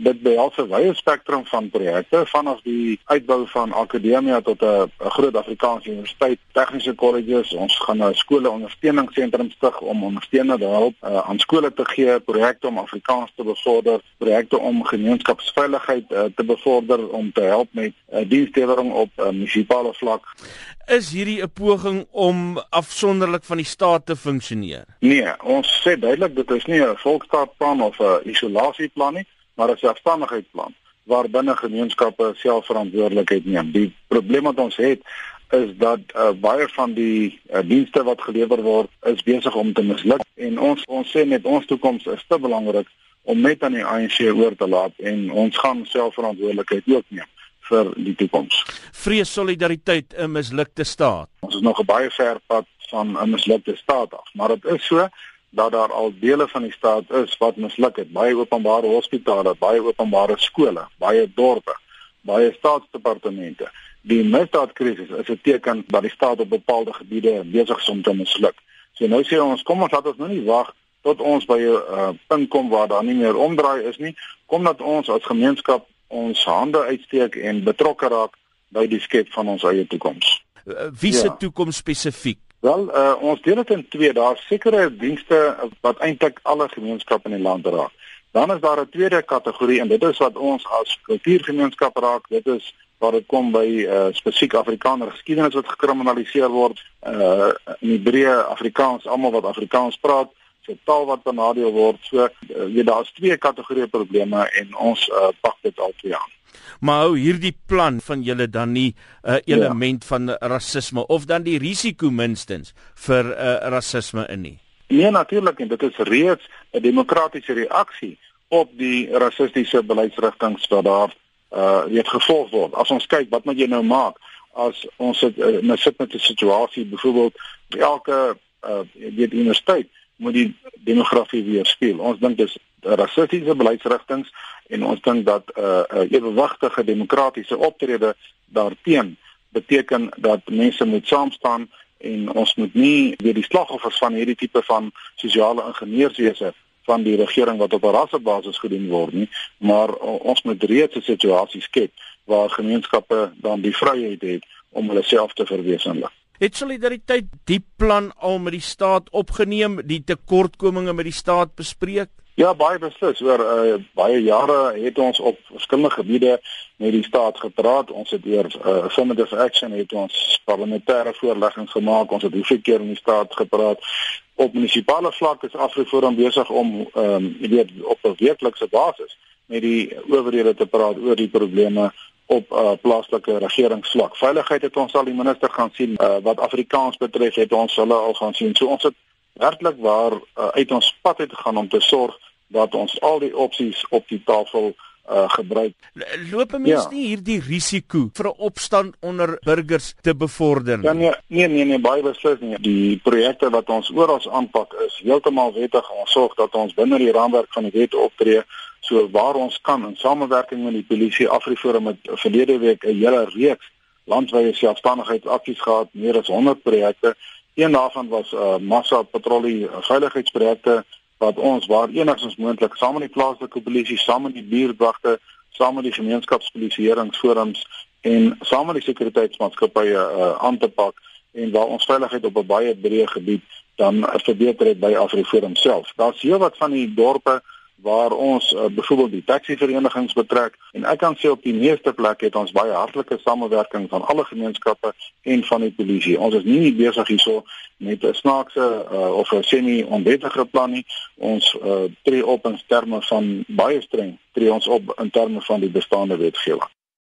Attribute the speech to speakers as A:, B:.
A: Dit behels 'n wye spektrum van projekte vanaf die uitbou van akademia tot 'n groot Afrikaanse universiteit, tegniese kolleges. Ons gaan 'n skole ondersteuningsentrum stig om ondersteunende hulp uh, aan skole te gee, projekte om Afrikaans te bevorder, projekte om gemeenskapsveiligheid uh, te bevorder om te help met uh, dienslewering op uh, munisipale vlak.
B: Is hierdie 'n poging om afsonderlik van die staat te funksioneer?
A: Nee, ons sê duidelik dit is nie 'n volksstaatplan of 'n isolasieplan nie, maar 'n selfstandigheidsplan waarbinne gemeenskappe selfverantwoordelikheid neem. Die probleem wat ons het is dat uh, baie van die uh, dienste wat gelewer word is besig om te misluk en ons ons sê met ons toekoms is te belangrik om net aan die ANC oor te laat en ons gaan selfverantwoordelikheid ook neem vir die toekoms.
B: Vrees solidariteit 'n mislukte staat.
A: Ons is nog 'n baie ver pad van 'n mislukte staat af, maar dit is so dat daar al dele van die staat is wat misluk het. Baie openbare hospitale, baie openbare skole, baie dorpe, baie staatsdepartemente. Die misdaadkrisis is 'n teken dat die staat op bepaalde gebiede besig is om te misluk. So nou sê ons, kom ons laat ons nou nie wag tot ons by 'n uh, punt kom waar daar nie meer omdraai is nie. Kom dat ons as gemeenskap ons hande uitsteek en betrokke raak by die skep van ons eie toekoms.
B: Uh, wie se ja. toekoms spesifiek?
A: Wel, uh, ons deel dit in twee. Daar's sekere dienste wat eintlik alle gemeenskappe in die land raak. Dan is daar 'n tweede kategorie en dit is wat ons as kultuurgemeenskap raak. Dit is waar dit kom by uh, spesifiek Afrikaner geskiedenis wat gekriminaliseer word. Uh in die breë Afrikaans, almal wat Afrikaans praat, se taal wat benadeel word. So, jy daar's twee kategorieë probleme en ons uh, pak dit al twee aan
B: maar hou hierdie plan van julle dan nie 'n uh, element ja. van rasisme of dan die risiko minstens vir uh, rasisme in nie.
A: Nee natuurlik en dit is reeds 'n demokratiese reaksie op die rassistiese beleidsrigtinge wat daar uh weet gevolg word. As ons kyk wat moet jy nou maak as ons sit uh, nou sit met 'n situasie byvoorbeeld elke uh weet universiteit moet die demografie weerspieël. Ons dink dis rassistiese beleidsrigtinge en ons dink dat 'n 'n uh, ewewigtige demokratiese optrede daarteen beteken dat mense moet saam staan en ons moet nie weer die slagoffers van hierdie tipe van sosiale ingenieurswese van die regering wat op 'n rassebasis gedoen word nie, maar uh, ons moet reeds 'n situasie skep waar gemeenskappe dan die vryheid het om hulle self te verwesenlik.
B: Het solidariteit die plan al met die staat opgeneem, die tekortkominge met die staat bespreek?
A: Ja, baie beslis. Oor uh, baie jare het ons op verskillende gebiede met die staat gepraat. Ons het deur uh, affirmative action het ons parlementêre voorleggings gemaak. Ons het hoeveel keer met die staat gepraat. Op munisipale vlak is Afriforum besig om ehm um, jy weet op 'n weeklikse basis met die owerhede te praat oor die probleme op uh, plaaslike regeringsvlak. Veiligheid het ons al die minister gaan sien. Uh, wat Afrikaans betref het ons hulle al gaan sien. So ons het werklik waar uh, uit ons pad uit gegaan om te sorg dat ons al die opsies op die tafel uh gebruik.
B: Loop mense ja. nie hierdie risiko vir 'n opstand onder burgers te bevorder
A: nie? Ja, nee, nee, nee, nee, baie beslis nie. Die projekte wat ons oral aanpak is heeltemal wettig. Ons sorg dat ons binne die raamwerk van die wet optree so waar ons kan in samewerking met die polisie Afriforum het verlede week 'n hele reeks landwyse selfstandigheidsaksies gehad, meer as 100 projekte. Een daarvan was 'n uh, massa patrollie veiligheidsprojekte wat ons waar enigstens moontlik saam met die plaaslike polisie, saam met die buurtwagte, saam met die gemeenskapspolisieeringsforums en saam met die sekuriteitsmaatskappye uh, aan te pak en waar ons veiligheid op 'n baie breë gebied dan verbeter het by Afriforum self. Daar's hier wat van die dorpe waar ons uh, byvoorbeeld die taxi-verenigings betrek en ek kan sê op die meeste plekke het ons baie hartlike samewerking van alle gemeenskappe en van die polisie. Ons is nie besig hierso met 'n snaakse uh, of 'n semi-onwettige plan nie. Ons uh, tree op in terme van baie streng tree ons op in terme van die bestaande wetgewing.